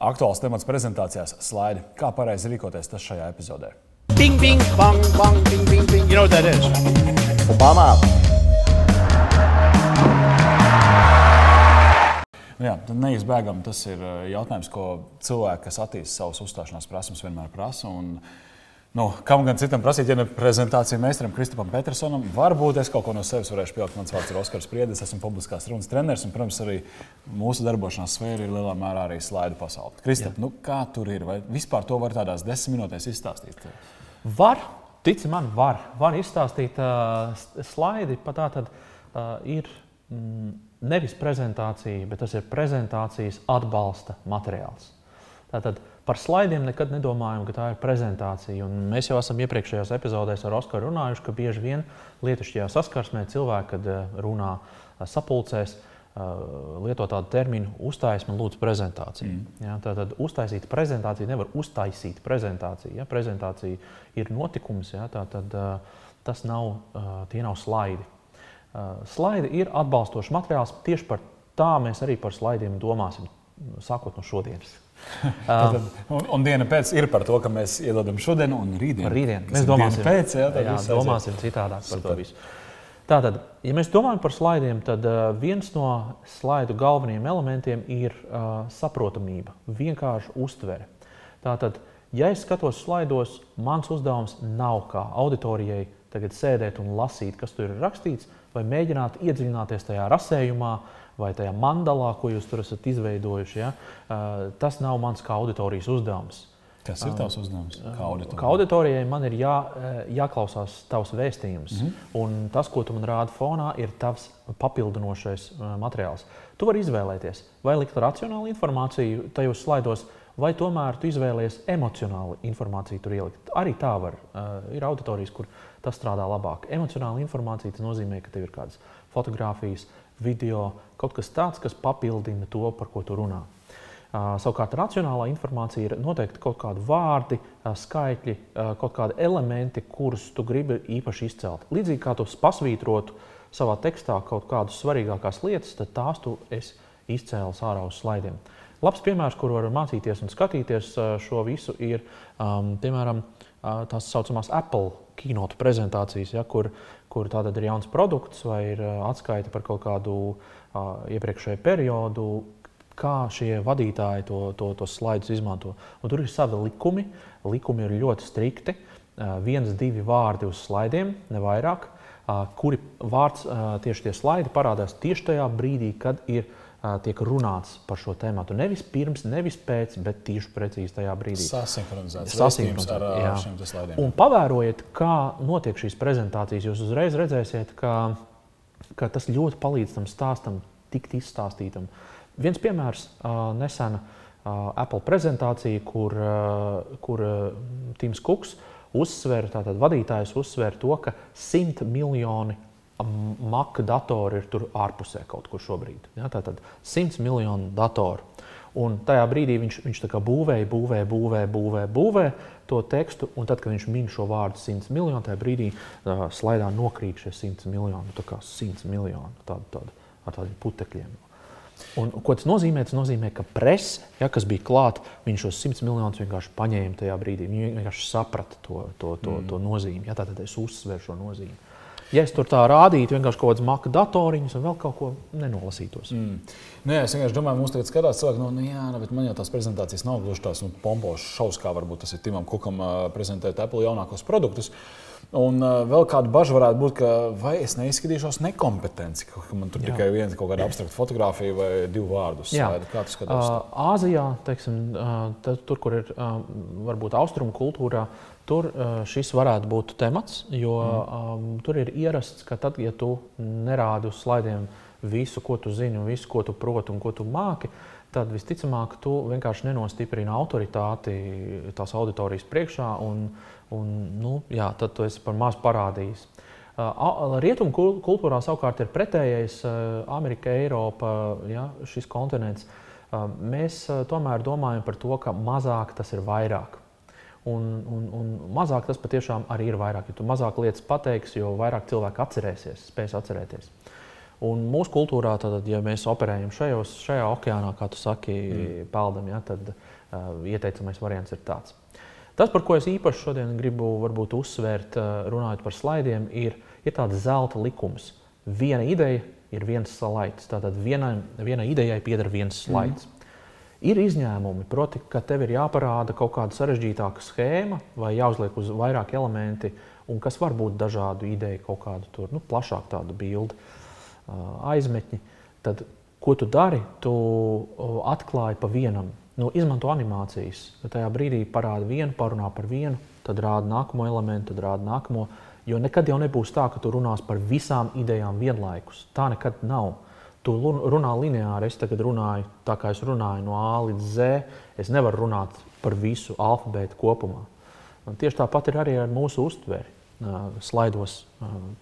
Aktuāls temats prezentācijās - slaidi. Kā pareizi rīkoties tas šajā epizodē? Bing, bing, bang, bang, bing, bing, bing. You know what that is? Obama. Nu Jā, neizbēgami tas ir eh, jautājums, ko cilvēki, kas attīstīja savas uzstāšanās prasības, vienmēr prasa. Un, nu, kam gan citam prasīt, ja ne prezentācija meistaram Kristupam Petersonam, varbūt es kaut ko no sevis varēšu pieaugt. Mans vārds ir Oskars Priedis, esmu publiskās runas treneris, un, protams, arī mūsu darbošanās sfēra ir lielā mērā arī slaidu pasaule. Kristap, nu, kā tur ir? Vai vispār to var tādās desmit minūtēs izstāstīt? Var, tici man, var, var izstāstīt uh, slaidi. Pat tā tad uh, ir mm, nevis prezentācija, bet tas ir prezentācijas atbalsta materiāls. Tātad par slaidiem nekad nedomājam, ka tā ir prezentācija. Un mēs jau esam iepriekšējās epizodēs ar Oskaru runājuši, ka bieži vien lietišķajā saskarsmē cilvēki, kad uh, runā uh, sapulcēs, uh, lieto tādu terminu, uzstājas man lūdzu prezentāciju. Mm. Ja, tātad uztaisīt prezentāciju nevar uztaisīt prezentāciju. Ja, prezentācija ir notikums, ja, tātad tas nav, tie nav slaidi. Slaidi ir atbalstošs materiāls. Tieši par tā mēs arī par slaidiem domāsim, sākot no šodienas. Tad, un, un diena pēc ir par to, ka mēs iedodam šodienu un rītdienu. Par rītdienu. Kas Mēs domāsim, pēc, jā, tad jā, domāsim citādāk par Super. to visu. Tātad, ja mēs domājam par slaidiem, tad uh, viens no slaidu galvenajiem elementiem ir uh, saprotamība, vienkārša uztvere. Tātad, ja es skatos slaidos, mans uzdevums nav kā auditorijai tagad sēdēt un lasīt, kas tur ir rakstīts, vai mēģināt iedziļināties tajā rasējumā vai tajā mandalā, ko jūs tur esat izveidojuši. Ja? Uh, tas nav mans kā auditorijas uzdevums. Kas ir tavs uzdevums? Kā auditorija? Kā auditorijai man ir jā, jāklausās tavs vēstījums. Mm. -hmm. Un tas, ko tu man rādi fonā, ir tavs papildinošais materiāls. Tu vari izvēlēties, vai likt racionālu informāciju tajos slaidos, vai tomēr tu izvēlējies emocionālu informāciju tur ielikt. Arī tā var. Uh, ir auditorijas, kur tas strādā labāk. Emocionāla informācija nozīmē, ka tev ir kādas fotogrāfijas, video, kaut kas tāds, kas papildina to, par ko tu runā. Uh, savukārt, racionālā informācija ir noteikti kaut kādi vārdi, uh, skaitļi, uh, kaut kādi elementi, kurus tu gribi īpaši izcelt. Līdzīgi kā tu pasvītrotu savā tekstā kaut kādas svarīgākās lietas, tad tās tu esi izcēlis ārā uz slaidiem. Labs piemērs, kur var mācīties un skatīties šo visu, ir um, piemēram tās saucamās Apple keynote prezentācijas, ja, kur, kur tātad ir jauns produkts vai ir atskaita par kaut kādu uh, iepriekšēju periodu, kā šie vadītāji to, to, to slaidus izmanto. Un tur ir savi likumi. Likumi ir ļoti strikti. Uh, viens, divi vārdi uz slaidiem, ne vairāk. Uh, kuri vārds uh, tieši tie slaidi parādās tieši tajā brīdī, kad ir uh, tiek runāts par šo tēmu. Nevis pirms, nevis pēc, bet tieši precīzi tajā brīdī. Sasinhronizēts Sasinhronizēts, ar, ar šiem slaidiem. Un pavērojiet, kā notiek šīs prezentācijas. Jūs uzreiz redzēsiet, ka, ka tas ļoti palīdz tam stāstam tikt izstāstītam. Viens piemērs nesena Apple prezentācija, kur, kur Tims Kuks uzsver, tātad vadītājs uzsver to, ka 100 miljoni Mac datoru ir tur ārpusē kaut kur šobrīd. Ja, tātad 100 miljonu datoru. Un tajā brīdī viņš, viņš tā būvēja, būvēja, būvēja, būvēja, būvēja to tekstu. Un tad, kad viņš min šo vārdu 100 miljonu, tajā brīdī uh, slaidā nokrīt šie 100 miljoni. Tā kā 100 miljoni tādu, tādu, ar tādiem putekļiem. Un, ko tas nozīmē? Tas nozīmē, ka presa, ja, kas bija klāta, viņš šos 100 miljonus vienkārši paņēma tajā brīdī. Viņi vienkārši saprata to, to, to, mm. to nozīmi. Ja, tātad es uzsveru šo nozīmi. Ja es tur tā rādītu, vienkārši kaut kādas maka datoriņus un vēl kaut ko nenolasītos. Mm. Nu, jā, es vienkārši domāju, mums tagad skatās cilvēki, nu, nu jā, nu, bet man jau tās prezentācijas nav gluži tās nu, pompošas šausmas, kā varbūt tas ir Timam Kukam uh, prezentēt Apple jaunākos produktus. Un uh, vēl kāda bažas varētu būt, ka vai es neizskatīšos nekompetenci, ka man tur Jā. tikai viena kaut kāda abstrakta fotografija vai divu vārdu slaida. Kā tu skaties? Uh, Āzijā, teiksim, uh, tur, kur ir uh, varbūt austrumu kultūrā, tur uh, šis varētu būt temats. Jo um, tur ir ierasts, ka tad, ja tu nerādi uz slaidiem visu, ko tu zini, un visu, ko tu proti un ko tu māki, tad visticamāk tu vienkārši nenostiprini autoritāti tās auditorijas priekšā, un, un nu, jā, tad tu esi par maz parādījis. Uh, Rietumu kul- kultūrā savukārt ir pretējais uh, Amerika, Eiropa, ja, šis kontinents. Uh, Mēs uh, tomēr domājam par to, ka mazāk tas ir vairāk. Un, un, un mazāk tas patiešām arī ir vairāk. Jo mazāk lietas pateiksi, jo vairāk cilvēku atcerēsies, spēs atcerēties. Un mūsu kultūrā, tad, ja mēs operējam šajos, šajā okeānā, kā tu saki, mm. peldam, ja, tad uh, ieteicamais variants ir tāds. Tas, par ko es īpaši šodien gribu varbūt, uzsvērt, uh, runājot par slaidiem, ir, ir tāds zelta likums. Viena ideja ir viens slaids. Tātad vienai, vienai idejai pieder viens slaids. Mm. Ir izņēmumi, proti, ka tev ir jāparāda kaut kāda sarežģītāka schēma vai jāuzliek uz vairāk elementi, un kas var būt dažādu ideju, kaut kādu tur, nu, plašāku tādu bildi, aizmetņi. Tad, ko tu dari? Tu atklāji pa vienam. Nu, izmanto animācijas. Tajā brīdī parāda vienu, parunā par vienu, tad rāda nākamo elementu, tad rāda nākamo. Jo nekad jau nebūs tā, ka tu runās par visām idejām vienlaikus. Tā nekad nav. Tu runā lineāri, es tagad runāju tā, kā es runāju no A līdz Z. Es nevaru runāt par visu alfabētu kopumā. Un tieši tāpat ir arī ar mūsu uztveri. Slaidos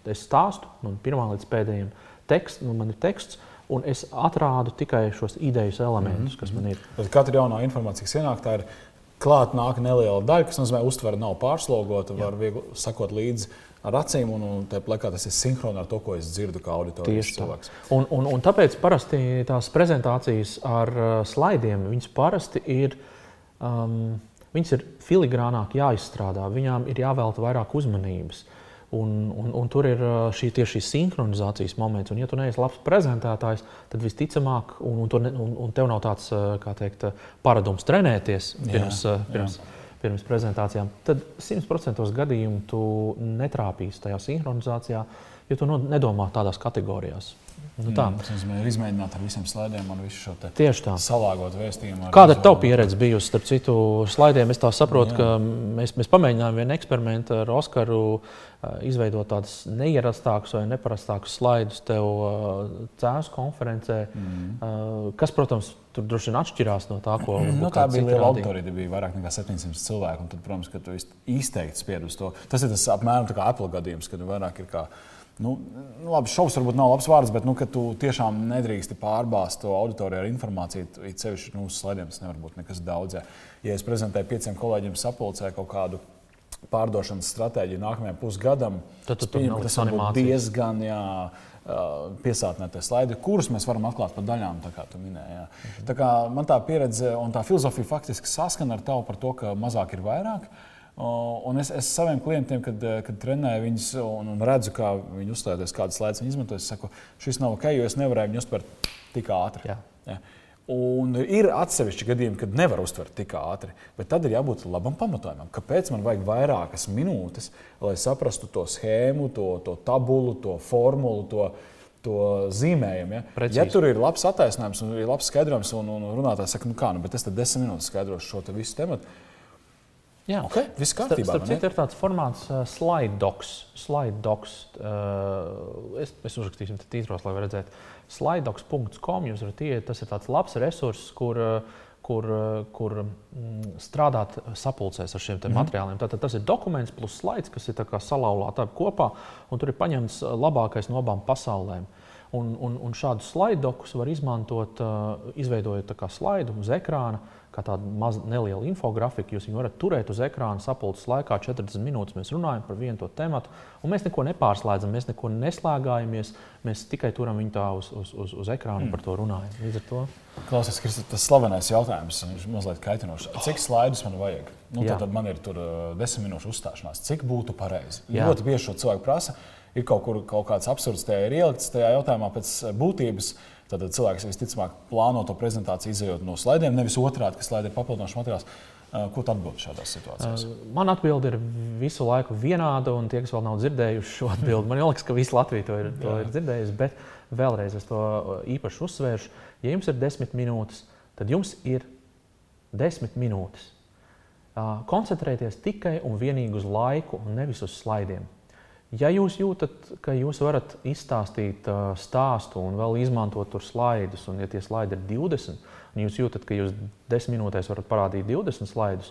es stāstu no pirmā līdz pēdējiem tekstiem, nu, man ir teksts. Un es atrādu tikai šos idejas elementus, mm -hmm. kas man ir. Bet katra jaunā informācija, kas ienāk, tā ir klāta nāk neliela daļa, kas nozīmē, ka uztvere nav pārslogota, var viegli sakot līdzi ar acīm, un, un tāpat laikā tas ir sinhroni ar to, ko es dzirdu kā auditorijas cilvēks. Un, un, un tāpēc parasti tās prezentācijas ar uh, slaidiem, viņas parasti ir. Um, Viņas ir filigrānāk jāizstrādā, viņām ir jāvelta vairāk uzmanības. Un, un, un tur ir šī tieši sinhronizācijas moments. Un, ja tu neesi labs prezentētājs, tad visticamāk, un, un, ne, un, un tev nav tāds teikt, paradums trenēties pirms, jā, pirms, jā pirms prezentācijām, tad 100% gadījumu tu netrāpīsi tajā sinhronizācijā, jo tu nedomā tādās kategorijās. Nu, tā mm, ir izmēģināt ar visiem slaidiem un visu šo tieši tā salāgot vēstījumu. Kāda ir tava pieredze bijusi starp citu slaidiem? Es tā saprotu, Jā. ka mēs, mēs pamēģinājām vienu eksperimentu ar Oskaru izveidot tādus neierastākus vai neparastākus slaidus tev cēlus konferencē, mm. kas, protams, tur droši vien atšķirās no tā, ko mm. nu, tā bija. Liela auditorija bija vairāk nekā 700 cilvēku. Tad, protams, ka tu izteikti spied uz to. Tas ir tas apmēram kā Apple gadījums, kad vairāk ir kā Nu, nu, labi, šovs varbūt nav labs vārds, bet nu, tu tiešām nedrīkst pārbāzt to auditoriju ar informāciju. It sevišķi nu, uz slaidiem tas nevar būt nekas daudz. Ja, es prezentēju pieciem kolēģiem sapulcē kaut kādu pārdošanas stratēģiju nākamajam pusgadam, tad pieņem, tas būt diezgan jā, piesātnētie slaidi, kurus mēs varam atklāt pa daļām, kā tu minēji. Mhm. Tā kā man tā pieredze un tā filozofija faktiski saskana ar tavu par to, ka mazāk ir vairāk. Uh, Un es, es saviem klientiem, kad, eh, kad trenēju viņus un, un redzu, kā viņi uzstājas, kādas lietas viņi izmanto, es saku, šis nav ok, jo es nevarēju viņu uztvert tik ātri. Jā. Jā. Un ir atsevišķi gadījumi, kad nevar uztvert tik ātri, bet tad ir jābūt labam pamatojumam. Kāpēc man vajag vairākas minūtes, lai saprastu to schēmu, to, to tabulu, to formulu, to, to zīmējumu. Ja? Precīzi. ja tur ir labs attaisnojums un ir labs skaidrojums, un, un runātājs saka, nu kā, nu, bet es tad desmit minūtes skaidrošu šo visu tematu Jā, okay, viss kārtībā. Starp citu, ir tāds formāts, uh, slide docs. Slide docs uh, es, es uzrakstīšu, tad tītros, lai redzētu. Slidedocs.com jūs varat iet, tas ir tāds labs resurss, kur, uh, kur, kur mm, strādāt sapulcēs ar šiem mm -hmm. materiāliem. Tātad tas ir dokuments plus slaids, kas ir salauzts kopā, un tur ir paņemts labākais no abām pasaulēm. Un, un, un šādus slaidokus var izmantot, uh, izveidojot slaidu uz ekrāna. Uh, kā tādu mazu nelielu infografiku. Jūs viņu varat turēt uz ekrāna sapulces laikā, 40 minūtes mēs runājam par vienu to tematu, un mēs neko nepārslēdzam, mēs neko neslēgājamies. Mēs tikai turam viņu tā uz, uz, uz, uz ekrāna mm. par to runājam. Līdz ar to. Klausies, Kristi, tas slavenais jautājums, viņš ir mazliet kaitinošs. Cik slaidus man vajag? Nu, tad, tad man ir tur desmit minūšu uzstāšanās. Cik būtu pareizi? Ļoti bieži šo cilvēku prasa. Ir kaut kur kaut kāds absurds tajā ir ielikts tajā jautājumā pēc būtības. Uh, Tad cilvēks visticamāk plāno to prezentāciju izējot no slaidiem, nevis otrādi, kas slaidi ir papildinošs materiāls. Ko tu atbildi šādās situācijās? Man atbilde ir visu laiku vienāda, un tie, kas vēl nav dzirdējuši šo atbildi, man liekas, ka visi Latvija to ir, to ir dzirdējusi. Bet vēlreiz es to īpaši uzsvēršu. Ja jums ir desmit minūtes, tad jums ir desmit minūtes. Koncentrēties tikai un vienīgi uz laiku, un nevis uz slaidiem. Ja jūs jūtat, ka jūs varat izstāstīt uh, stāstu un vēl izmantot tur slaidus, un ja tie slaidi ir 20, un jūs jūtat, ka jūs 10 minūtēs varat parādīt 20 slaidus,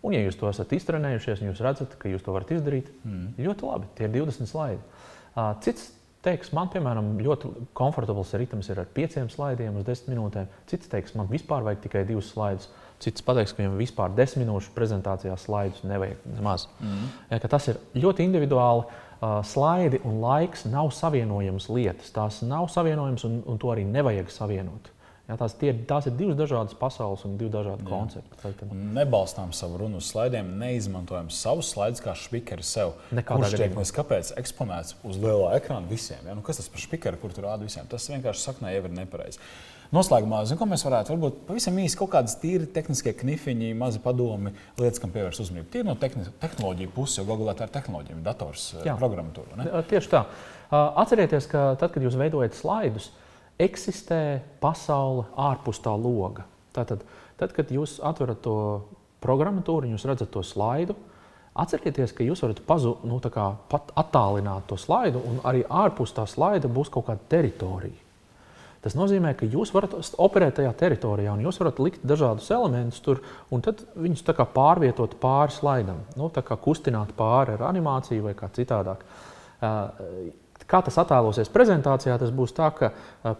un ja jūs to esat iztrenējušies, un jūs redzat, ka jūs to varat izdarīt, mm. ļoti labi, tie ir 20 slaidi. Uh, cits teiks, man, piemēram, ļoti komfortabls ritms ir ar 5 slaidiem uz 10 minūtēm. Cits teiks, man vispār vajag tikai 2 slaidus. Cits pateiks, ka viņam vispār desmit minūšu prezentācijā slaidus nevajag nemaz. Mm. Ja, tas ir ļoti individuāli. uh, slaidi un laiks nav savienojamas lietas. Tās nav savienojamas, un, un to arī nevajag savienot. Ja, tās, tie, tās ir divas dažādas pasaules un divi dažādi Jā. koncepti. Nebalstām savu runu uz slaidiem, neizmantojam savus slaidus kā spīkeri sev. Kurš tiek mēs kāpēc eksponēts uz lielo ekrānu visiem? Ja? Nu, kas tas par spīkeri, kur tur rāda visiem? Tas vienkārši saknē jau ir nepareizi. Noslēgumā, zinu, ko mēs varētu, varbūt pavisam īsi kaut kādas tīri tehniskie knifiņi, mazi padomi, lietas, kam pievērst uzmanību. Tīri no tehnoloģiju puses, jo Google tā ir tehnoloģija, dators, Jā. programmatūra. Tieši tā. Atcerieties, ka tad, kad jūs veidojat slaidus, eksistē pasaule ārpus tā loga. Tātad, tad, kad jūs atverat to programmatūru un jūs redzat to slaidu, Atcerieties, ka jūs varat pazu, nu, pat attālināt to slaidu, un arī ārpus tā slaida būs kaut kāda teritorija. Tas nozīmē, ka jūs varat operēt tajā teritorijā, un jūs varat likt dažādus elementus tur, un tad viņus pārvietot pāri slaidam. Nu, kā kustināt pāri ar animāciju vai kā citādāk. Kā tas attēlosies prezentācijā, tas būs tā, ka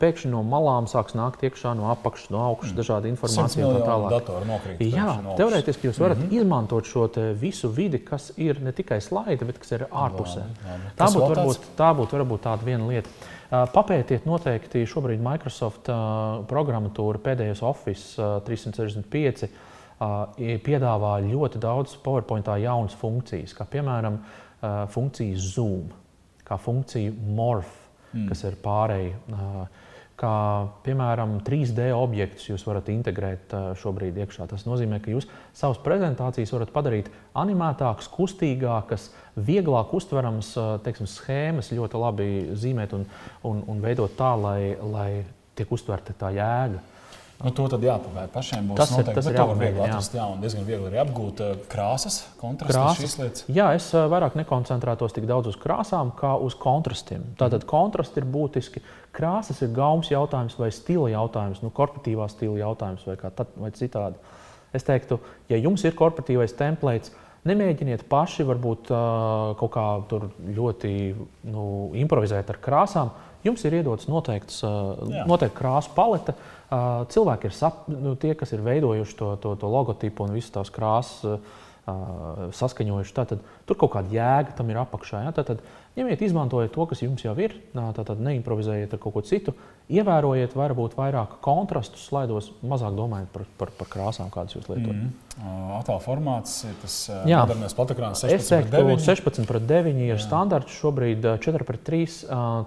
pēkšņi no malām sāks nākt iekšā, no apakšas, no augšas mm. dažāda informācija un tā tālāk. Jā, teorētiski jūs varat mm -hmm. izmantot šo visu vidi, kas ir ne tikai slaidi, bet kas ir ārpusē. Labi, labi. Tā būtu varbūt, tā būt, varbūt tāda viena lieta. Papētiet noteikti šobrīd Microsoft programmatūra, pēdējais Office 365 piedāvā ļoti daudz PowerPoint jaunas funkcijas, kā piemēram funkcija Zoom, kā funkcija Morph, mm. kas ir pārēji kā piemēram 3D objektus jūs varat integrēt šobrīd iekšā. Tas nozīmē, ka jūs savas prezentācijas varat padarīt animētākas, kustīgākas, vieglāk uztveramas teiksim, schēmas, ļoti labi zīmēt un, un, un veidot tā, lai, lai tiek uztverta tā jēga. Nu, to tad jāpapēta pašiem. Būs tas noteikti, ir tas, kas ir viegli atrast. Jā. jā, un diezgan viegli arī apgūt uh, krāsas, kontrastus. Jā, es uh, vairāk nekoncentrētos tik daudz uz krāsām, kā uz kontrastiem. Tātad kontrasti ir būtiski. Krāsas ir gaumas jautājums vai stila jautājums, nu, korporatīvā stila jautājums vai, tad, vai citādi. Es teiktu, ja jums ir korporatīvais templēts, nemēģiniet paši varbūt uh, kaut kā ļoti nu, improvizēt ar krāsām. Jums ir iedots noteikts, noteikta krāsu palete. Cilvēki ir sap, nu, tie, kas ir veidojuši to, to, to logotipu un visas tās krāsas, saskaņojuši. Tātad, tur kaut kāda jēga tam ir apakšā. Ja? Tātad, ņemiet, izmantojiet to, kas jums jau ir, tātad neimprovizējiet ar kaut ko citu. Ievērojiet, varbūt vairāk kontrastus, slaidos, mazāk domājiet par, par, par krāsām, kādas jūs lietojat. Mm -hmm. Attēlu formāts ir tas modernais platakrāns 16 pret 9. 16 pret 9 ir standarts šobrīd 4 pret 3.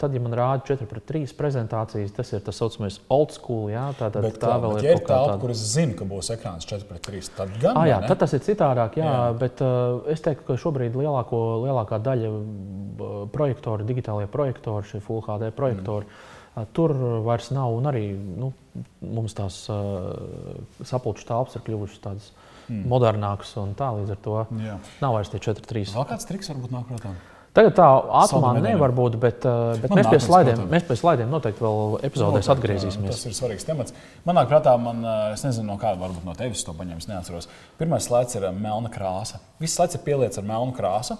Tad, ja man rāda 4 pret 3 prezentācijas, tas ir tas saucamais old school. Jā, tā, tā, bet, tā vēl ir tā telpa, kur es zinu, ka būs ekrāns 4 pret 3. Tad gan. Ah, jā, tad tas ir citādāk, jā, jā. bet uh, es teiktu, ka šobrīd lielāko, lielākā daļa projektori, digitālie projektori, šie Full HD projektori. Mm Tur vairs nav, un arī nu, mums tās sapulču telpas ir kļuvušas tādas mm. modernākas, un tā līdz ar to Jā. nav vairs tie 4-3. Vēl kāds triks varbūt nāk prātā? Tagad tā ātrumā nevar būt, bet, bet mēs, pie slaidiem, mēs pie slaidiem noteikti vēl epizodēs noteikti, atgriezīsimies. Tas ir svarīgs temats. Manā prātā, man, es nezinu, no kāda varbūt no tevis to paņems, neatceros. Pirmais slaids ir melna krāsa. Viss slaids ir pieliets ar melnu krāsu.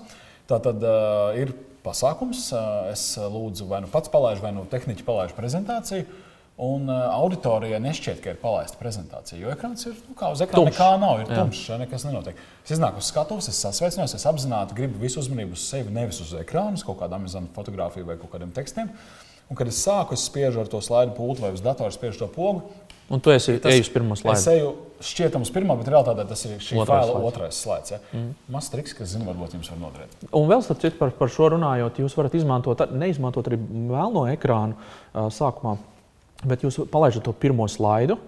Tā tad uh, ir pasākums. Es lūdzu, vai nu pats palaidu, vai nu tehniķi palaidu prezentāciju. Un auditorijai nešķiet, ka ir palaista prezentācija. Jo ekrāns ir nu, kā uz ekrāna. Nekā nav, ir tumšs, nekas nenotiek. Es iznāku uz skatuves, es sasveicinos, es apzināti gribu visu uzmanību uz sevi, nevis uz ekrānu, kaut kādu Amazon fotografiju vai kaut kādiem tekstiem. Un, kad es sāku, es spiežu ar to slaidu pultu vai uz datora spiežu to pogu. Un tu esi tas, ejis pirmo slaidu. Es eju šķietam uz pirmā, bet reāli tas ir šī otrais faila slaids. otrais slaids. Ja? Mm. Mazs triks, kas, zinu, varbūt jums var noderēt. Un vēl starp citu par, par šo runājot, jūs varat izmantot, neizmantot arī melno ekrānu uh, sākumā, bet jūs palaižat to pirmo slaidu.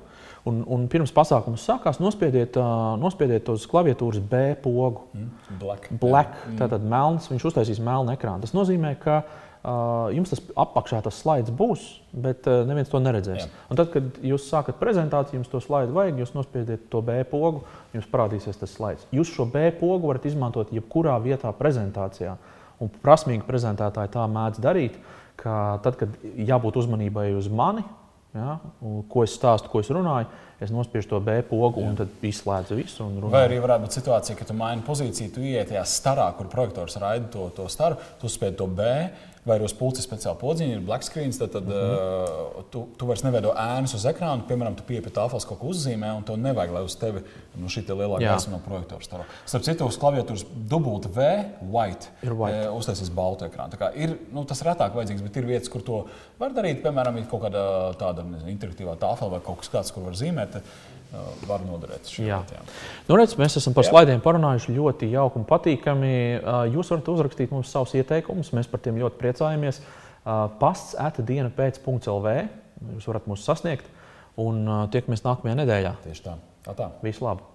Un, un pirms pasākums sākās, nospiediet, uh, nospiediet uz klaviatūras B pogu. Mm. Black. Black. Mm. Tātad melns, viņš uztaisīs melnu ekrānu. Tas nozīmē, ka Uh, jums tas apakšā tas slaids būs, bet neviens to neredzēs. Tad, kad jūs sākat prezentāciju, jums to slaidu vajag, jūs nospiediet to B pogu, jums parādīsies tas slaids. Jūs šo B pogu varat izmantot jebkurā vietā prezentācijā. Un prasmīgi prezentētāji tā mēdz darīt, ka tad, kad jābūt uzmanībai uz mani, ja, ko es stāstu, ko es runāju, es nospiežu to B pogu un tad izslēdzu visu. Vai arī varētu būt situācija, ka tu maini pozīciju, tu ieiet tajā starā, kur projektors raida to, to staru, tu spēj to B. Vai arī uz pulces speciāli podziņa ir black screen, tad, tad mm -hmm. uh, tu, tu vairs neveido ēnas uz ekrāna. Piemēram, tu pieeji pie tāfeles kaut ko uzzīmē, un tev nevajag, lai uz tevi nu, šī lielā gaisma no projektora stāv. Starp citu, uz klaviatūras dubult V, white, Ir white. eh, uztaisīs baltu ekrānu. Ir, nu, tas retāk vajadzīgs, bet ir vietas, kur to var darīt. Piemēram, ir kaut kāda tāda nezinu, interaktīvā tāfela vai kaut kas tāds, kur var zīmēt. Uh, Var noderēt šī Jā. lieta. jā. Nu, redz, mēs esam par Jā. slaidiem parunājuši ļoti jauki un patīkami. Uh, Jūs varat uzrakstīt mums savus ieteikumus, mēs par tiem ļoti priecājamies. Uh, Pasts ēta pēc .lv. Jūs varat mūs sasniegt un tiekamies nākamajā nedēļā. Tieši tā. tā, tā. Visu labu!